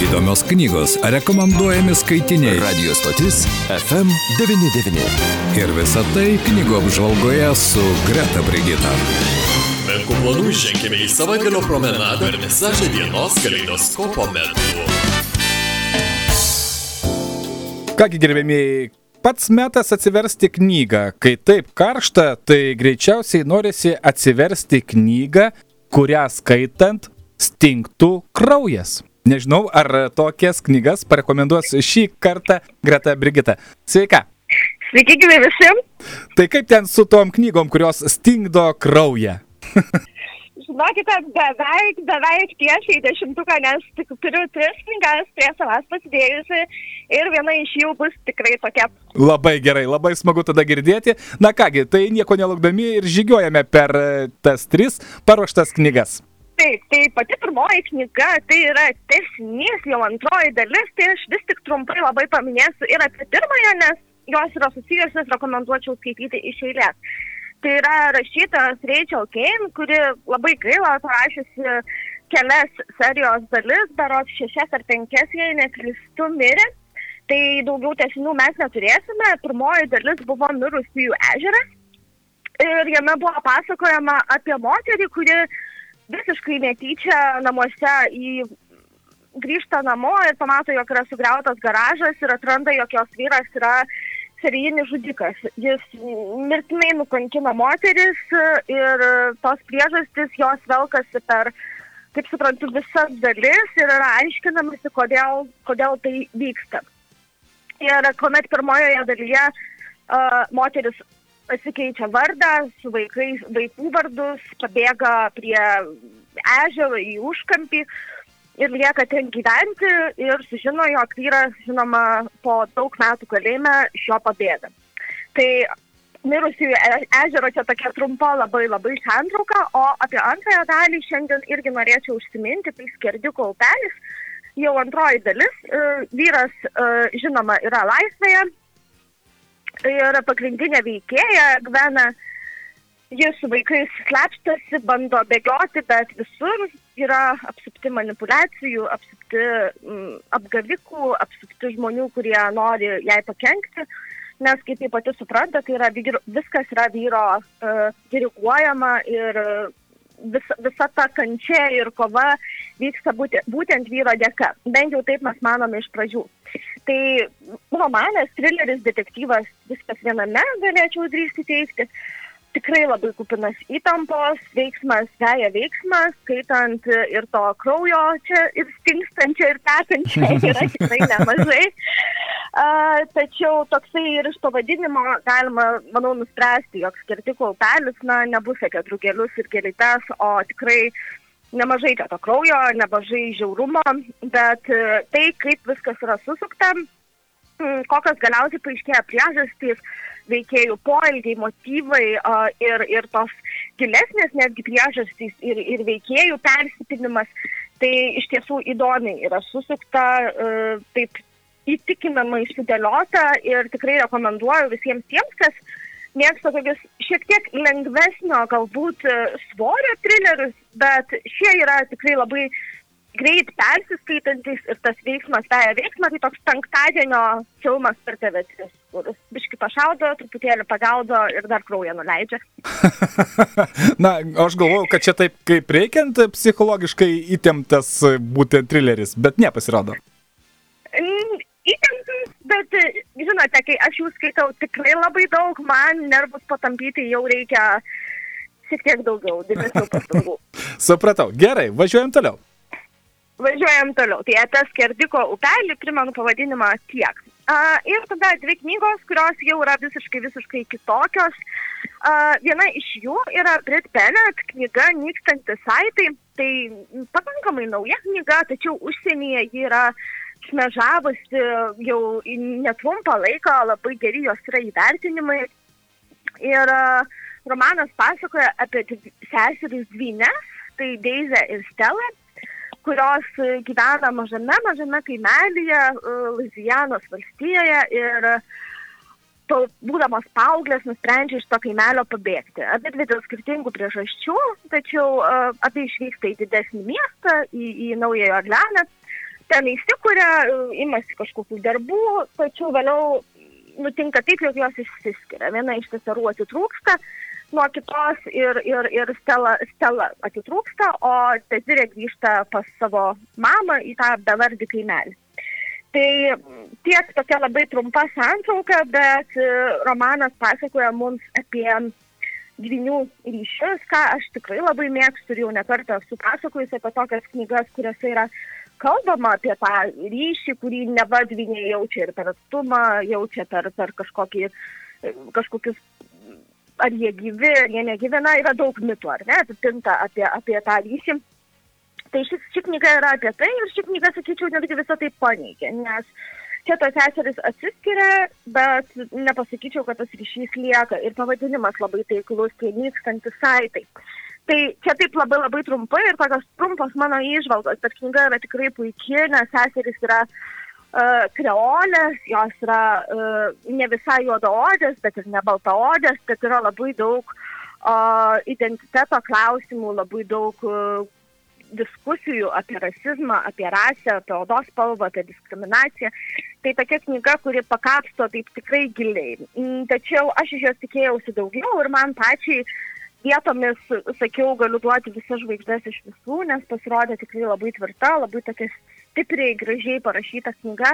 Įdomios knygos, rekomenduojami skaitiniai. Radio stotis FM99. Ir visa tai knygų apžvalgoje su Greta Brigita. Menkų planų ženkime į savaitgalio promenadą ir visažę dienos kaleidoskopo metu. Kągi gerbėmiai, pats metas atsiversti knygą. Kai taip karšta, tai greičiausiai norisi atsiversti knygą, kurią skaitant stingtų kraujas. Nežinau, ar tokias knygas parekomenduos šį kartą Greta Brigita. Sveika. Sveiki, gyvi visi. Tai kaip ten su tom knygom, kurios stingdo kraują? Žinokite, beveik, beveik tiesiai į dešimtuką, nes tik turiu tris knygas prie savęs pasidėjusi ir viena iš jų bus tikrai tokia. Labai gerai, labai smagu tada girdėti. Na kągi, tai nieko nelaukdami ir žygiuojame per e, tas tris paruoštas knygas. Taip, tai pati pirmoji knyga, tai yra tesinys, jau antroji dalis, tai aš vis tik trumpai labai paminėsiu ir apie pirmąją, nes jos yra susijusios, rekomenduočiau skaityti iš eilės. Tai yra rašytojas Rachel Kane, kuri labai gaila parašiusi kelias serijos dalis, berots šešias ar penkias, jei neklystu, mirė. Tai daugiau tesinių mes neturėsime. Pirmoji dalis buvo mirusiųjų ežeras. Ir jame buvo pasakojama apie moterį, kuri visiškai netyčia namuose į grįžta namo ir pamato, jog yra sugriautas garažas ir atranda, jog jos vyras yra serijinis žudikas. Jis mirtinai nukankina moteris ir tos priežastys jos velkasi per, kaip suprantu, visas dalis ir yra aiškinamasi, kodėl, kodėl tai vyksta. Ir kuomet pirmojoje dalyje uh, moteris pasikeičia vardą su vaikais, vaikų vardus, pabėga prie ežero į užkampį ir lieka ten gyventi ir sužino, jog vyras, žinoma, po daug metų kalėjime iš jo pabėga. Tai mirusiųjų e- ežero čia tokia trumpa labai labai santrauka, o apie antrąją dalį šiandien irgi norėčiau užsiminti, tai skerdiko upelis, jau antroji dalis, e, vyras, e, žinoma, yra laisvėje, ir pagrindinė veikėja Gvena, jis su vaikais slapstasi, bando bėgioti, bet visur yra apsupti manipulacijų, apsupti mm, apgavikų, apsupti žmonių, kurie nori jai pakengti, nes kaip jie pati supranta, tai yra, viskas yra vyro uh, diriguojama ir uh, vis, visa ta kančia ir kova vyksta būti, būtent vyro dėka. Bent jau taip mes manome iš pradžių. Tai romanas, trileris, detektyvas, viskas viename galėčiau drįsti teikti. Tikrai labai kupinas įtampos, veiksmas, veja veiksmas, skaitant ir to kraujo čia ir stingstančio ir tekančio yra tikrai nemažai. Uh, tačiau toksai ir iš pavadinimo galima, manau, nuspręsti, jog skirtikų upelis, na, nebus apie drugelius ir gėlytes, o tikrai nemažai to kraujo, nemažai žiaurumo, bet uh, tai, kaip viskas yra susukta, kokios galiausiai paaiškėja priežastys, veikėjų poelgiai, motyvai ir, ir tos gilesnės netgi priežastys ir, ir veikėjų persipinimas, tai iš tiesų įdomiai yra susukta, uh, taip įtikinamai sudėliota ir tikrai rekomenduoju visiems tiems, kas mėgsta tokius šiek tiek lengvesnio galbūt e, svorio trilerius, bet šie yra tikrai labai greit persiskaitantis ir tas veiksmas, tai veiksmas, tai toks penktadienio filmas per TV3, kuris biški pašaudo, truputėlį pagaudo ir dar kraują nuleidžia. Na, aš galvojau, kad čia taip kaip reikiant psichologiškai įtemptas būtent trileris, bet nepasirodo bet žinote, kai aš jų skaitau tikrai labai daug, man nervus patampyti jau reikia šiek tiek daugiau, didesnių pastangų. Supratau. Gerai, važiuojam toliau. Važiuojam toliau. Tai apie skerdiko upelį, primenu pavadinimą tiek. Uh, ir tada dvi knygos, kurios jau yra visiškai, visiškai kitokios. Uh, viena iš jų yra Brit Bennett knyga Nykstantis saitai. Tai pakankamai nauja knyga, tačiau užsienyje ji yra uh, šmežavusi jau netrumpą laiką, labai geri jos yra įvertinimai. Ir romanas pasakoja apie seseris dvynės, tai Deizę ir Stelą, kurios gyvena mažame, mažame kaimelyje, Luizianos valstijoje ir to, būdamas paauglės nusprendžia iš to kaimelio pabėgti. Abi dvi dėl skirtingų priežasčių, tačiau uh, abi išvyksta į didesnį miestą, į, į Naująją Orleaną ten įsikūrė, imasi kažkokių darbų, tačiau vėliau nutinka taip, jog jos išsiskiria. Viena iš seserų atitrūksta nuo kitos ir, ir, ir stela, stela atitrūksta, o Tezirė grįžta pas savo mamą į tą bevardį kaimelį. Tai tiek tokia labai trumpa santrauka, bet e, romanas pasakoja mums apie dvinių ryšius, ką aš tikrai labai mėgstu ir jau nekartą esu pasakojusi apie tokias knygas, kuriuose yra kalbama apie tą ryšį, kurį nevadviniai jaučia ir per atstumą, jaučia per, per kažkokį, kažkokius, ar jie gyvi, ar jie negyvena, yra daug mitų, ar ne, apipinta apie, apie tą ryšį. Tai ši, ši knyga yra apie tai ir ši knyga, sakyčiau, netgi visą tai paneigia, nes čia tos seseris atsiskiria, bet nepasakyčiau, kad tas ryšys lieka ir pavadinimas labai taiklus, tie nykstantis saitai. Tai čia taip labai labai trumpai ir tokios trumpos mano įžvalgos, bet knyga yra tikrai puikia, nes seserys yra uh, kreolės, jos yra uh, ne visai juodaodės, bet ir ne baltaodės, bet yra labai daug uh, identiteto klausimų, labai daug uh, diskusijų apie rasizmą, apie rasę, apie odos spalvą, apie diskriminaciją. Tai tokia knyga, kuri pakapsto taip tikrai giliai. Tačiau aš iš jos tikėjausi daugiau ir man pačiai vietomis, sakiau, galiu duoti visas žvaigždės iš visų, nes pasirodė tikrai labai tvirta, labai tokia stipriai, gražiai parašyta knyga,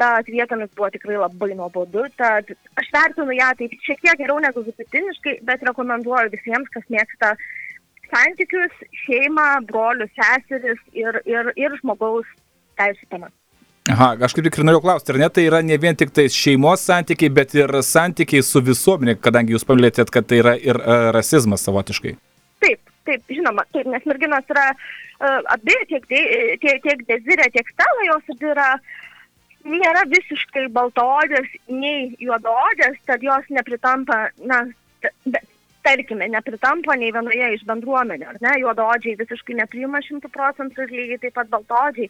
bet vietomis buvo tikrai labai nuobodu. Tad aš vertinu ją taip šiek tiek geriau negu vidutiniškai, bet rekomenduoju visiems, kas mėgsta santykius, šeimą, brolius, seseris ir, ir, ir žmogaus teisų temas. Aha, aš kaip tik ir norėjau klausti, ar ne, tai yra ne vien tik tai šeimos santykiai, bet ir santykiai su visuomenė, kadangi jūs paminėtėt, kad tai yra ir uh, rasizmas savotiškai. Taip, taip, žinoma, taip, nes merginos yra uh, abi, tiek, tiek, tiek Dezirė, tiek Stela, jos abi yra, nėra visiškai baltaodės, nei juodaodės, tad jos nepritampa, na, bet tarkime, nepritampa nei vienoje iš bendruomenių, ar ne, juododžiai visiškai nepriima šimtų procentų ir lygiai taip pat baltodžiai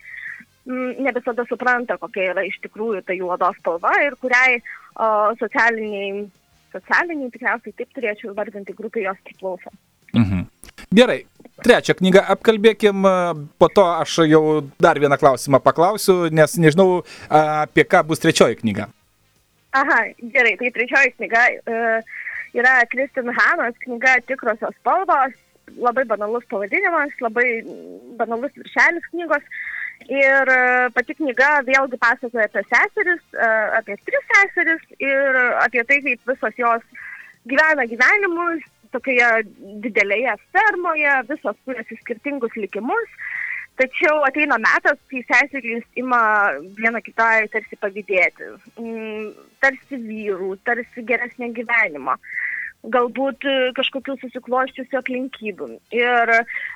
ne visada supranta, kokia yra iš tikrųjų ta juodos spalva ir kuriai o, socialiniai, socialiniai, tikriausiai taip turėčiau vardinti grupė jos priklauso. Mhm. Gerai, trečią knygą apkalbėkim, po to aš jau dar vieną klausimą paklausiu, nes nežinau, apie ką bus trečioji knyga. Aha, gerai, tai trečioji knyga uh, yra Kristin Hanos knyga Tikrosios spalvos, labai banalus pavadinimas, labai banalus viršelis knygos. Uh, Ir e, pati knyga vėlgi pasakoja apie seseris, e, apie tris seseris ir apie tai, kaip visos jos gyvena gyvenimus tokioje didelėje fermoje, visos kuriasi skirtingus likimus. Tačiau ateina metas, kai seserys ima viena kitai tarsi pavydėti, mm, tarsi vyrų, tarsi geresnio gyvenimo galbūt e, kažkokių susikloščiusių aplinkybių. Ir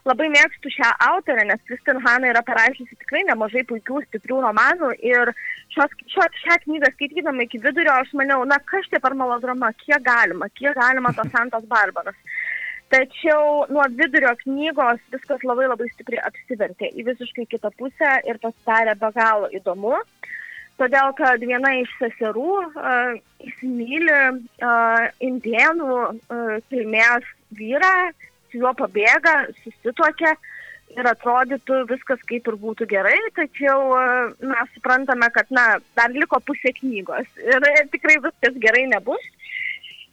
labai mėgstu šią autorę, nes Kristin Hanna yra parašiusi tikrai nemažai puikių, stiprių romanų ir šios, šios, šią knygą skaitydama iki vidurio aš maniau, na kas čia per melodrama, kiek galima, kiek galima tos Santos Barbaros. Tačiau nuo vidurio knygos viskas labai labai stipriai apsivertė į visiškai kitą pusę ir pasidarė be galo įdomu. Uh, todėl kad viena iš seserų uh, įsimylė uh, indienų uh, kilmės vyrą, su juo pabėga, susituokia ir atrodytų viskas kaip ir būtų gerai, tačiau uh, mes suprantame, kad na, dar liko pusė knygos ir tikrai viskas gerai nebus.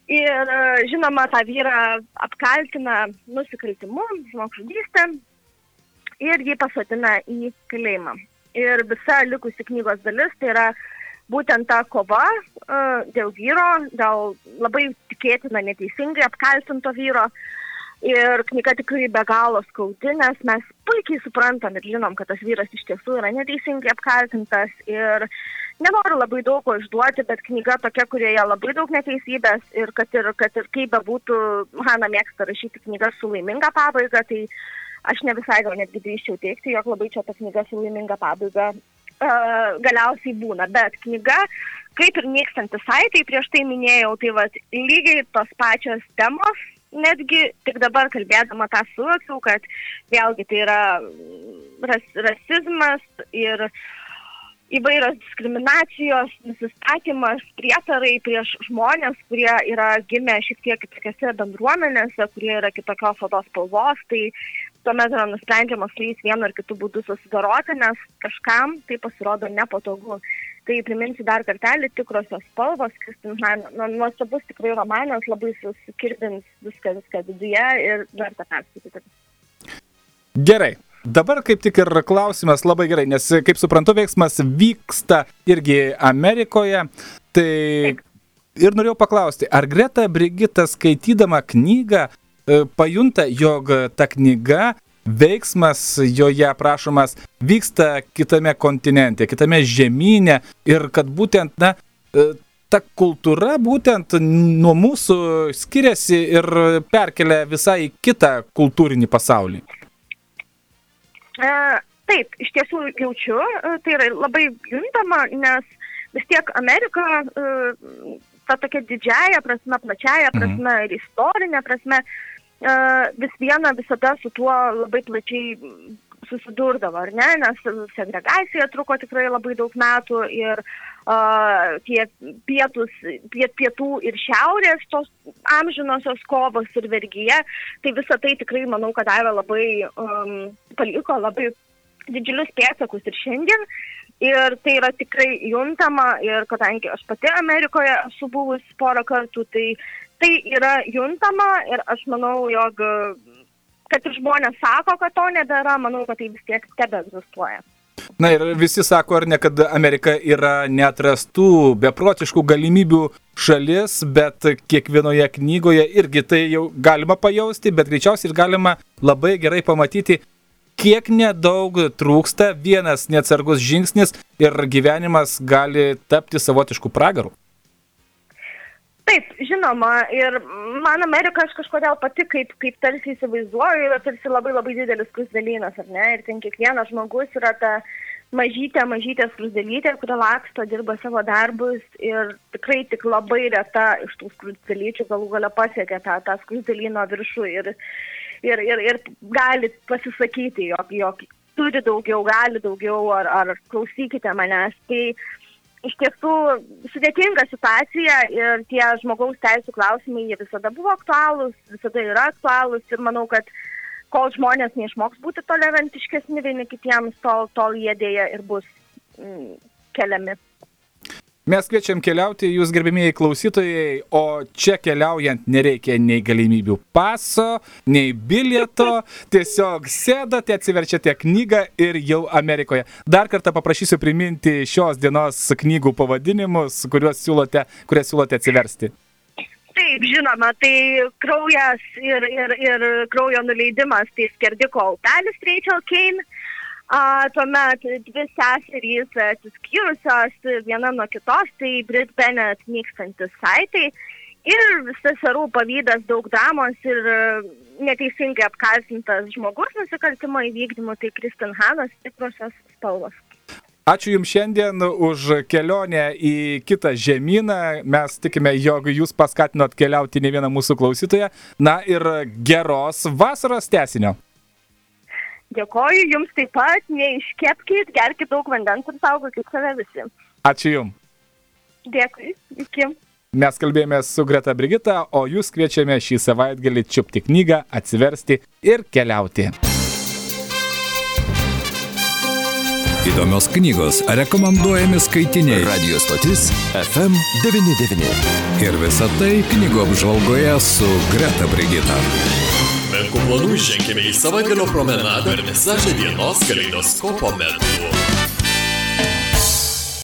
Ir žinoma, tą vyrą apkaltina nusikaltimu, žmogžudystę ir jį pasodina į kalėjimą ir visa likusi knygos dalis tai yra būtent ta kova uh, dėl vyro, dėl labai tikėtina neteisingai apkaltinto vyro. Ir knyga tikrai be galo skaudi, nes mes puikiai suprantam ir žinom, kad tas vyras iš tiesų yra neteisingai apkaltintas. Ir nenoriu labai daug ko išduoti, bet knyga tokia, kurioje labai daug neteisybės ir kad ir, kad ir kaip bebūtų, Hanna mėgsta rašyti knygas su laiminga pabaiga, tai aš ne visai gal netgi drįščiau teikti, jog labai čia ta knyga su laiminga pabaiga uh, galiausiai būna. Bet knyga, kaip ir nykstantis saitai, prieš tai minėjau, tai va, lygiai tos pačios temos, netgi tik dabar kalbėdama tą suvokiau, kad vėlgi tai yra ras, rasizmas ir įvairios diskriminacijos, nusistatymas, prietarai prieš žmonės, kurie yra gimę šiek tiek kitokiose bendruomenėse, kurie yra kitokios odos spalvos. Tai tuomet yra nusprendžiama su jais vienu ar kitu būdu susidoroti, nes kažkam tai pasirodo nepatogu. Tai priminsiu dar kartelį tikrosios spalvos, Kristin Haino, nu, nuostabus tikrai romanas, labai suskirdins viską, viską viduje ir verta perskaityti. Gerai. Dabar kaip tik ir klausimas labai gerai, nes kaip suprantu, veiksmas vyksta irgi Amerikoje. Tai ir norėjau paklausti, ar Greta Brigita skaitydama knygą pajunta, jog ta knyga veiksmas joje aprašomas vyksta kitame kontinente, kitame žemynė ir kad būtent, na, e, ta kultūra būtent nuo mūsų skiriasi ir perkelia visai kitą kultūrinį pasaulį. E, taip, iš tiesų jaučiu, e, tai yra labai juntama, nes vis tiek Amerika, e, ta tokia didžiaja prasme, plačiaja prasme mhm. ir istorinė prasme, e, vis viena visada su tuo labai plačiai susidurdavo, ar ne, nes segregacija truko tikrai labai daug metų ir uh, tie pietus, piet, pietų ir šiaurės tos amžinosios kovos ir vergyje, tai visą tai tikrai manau, kad davė labai, um, paliko labai didžiulius pėtsakus ir šiandien. Ir tai yra tikrai juntama ir kadangi aš pati Amerikoje esu buvus porą kartų, tai tai yra juntama ir aš manau, jog kad ir žmonės sako, kad to nebėra, manau, kad tai vis tiek tebe egzistuoja. Na ir visi sako, ar ne, kad Amerika yra neatrastų, beprotiškų galimybių šalis, bet kiekvienoje knygoje irgi tai jau galima pajausti, bet greičiausiai ir galima labai gerai pamatyti, kiek nedaug trūksta vienas neatsargus žingsnis ir gyvenimas gali tapti savotiškų pragarų. Žinoma, ir man Amerika aš kažkodėl pati kaip, kaip tarsi įsivaizduoju, yra tarsi labai labai didelis krusdelynas, ar ne? Ir ten kiekvienas žmogus yra ta mažytė, mažytė krusdelytė, kuri laksto, dirba savo darbus ir tikrai tik labai reta iš tų krusdelyčių galų gale pasiekia tą, tą krusdelyno viršų ir, ir, ir, ir gali pasisakyti, jog, jog turi daugiau, gali daugiau, ar, ar klausykite manęs. Tai, iš tiesų sudėtinga situacija ir tie žmogaus teisų klausimai, jie visada buvo aktualūs, visada yra aktualūs ir manau, kad kol žmonės neišmoks būti tolerantiškesni vieni kitiems, tol, tol jie dėja ir bus mm, keliami. Mes kviečiam keliauti jūs gerbimieji klausytojai, o čia keliaujant nereikia nei galimybių paso, nei bilieto, tiesiog sėdate, atsiverčiate knygą ir jau Amerikoje. Dar kartą paprašysiu priminti šios dienos knygų pavadinimus, kuriuos siūlote, kurias siūlote atsiversti. Taip, žinoma, tai kraujas ir, ir, ir kraujo nuleidimas, tai skerdiko upelis Rachel Kane A, tuomet dvi seserys atsiskyrusios viena nuo kitos, tai Brit Bennett nykstantis saitai ir seserų pavydas daug damos ir neteisingai apkaltintas žmogus nusikaltimo įvykdymu, tai Kristin Hanas tikrosios spalvos. Ačiū Jums šiandien už kelionę į kitą žemyną. Mes tikime, jog Jūs paskatinot keliauti ne vieną mūsų klausytoją. Na ir geros vasaros tesinio. Dėkoju Jums taip pat, neiškepkite, gerkite daug vandens ir saugokit save visi. Ačiū Jums. Dėkui, iki. Mes kalbėjome su Greta Brigita, o jūs kviečiame šį savaitgalį čiupti knygą, atsiversti ir keliauti. Įdomios knygos, rekomenduojami skaitiniai. Radio stotis FM99. Ir visa tai knygų apžvalgoje su Greta Brigita. Menku planu ženkime į savaitgalio promenadą ir visažę dienos kaleidoskopo metu.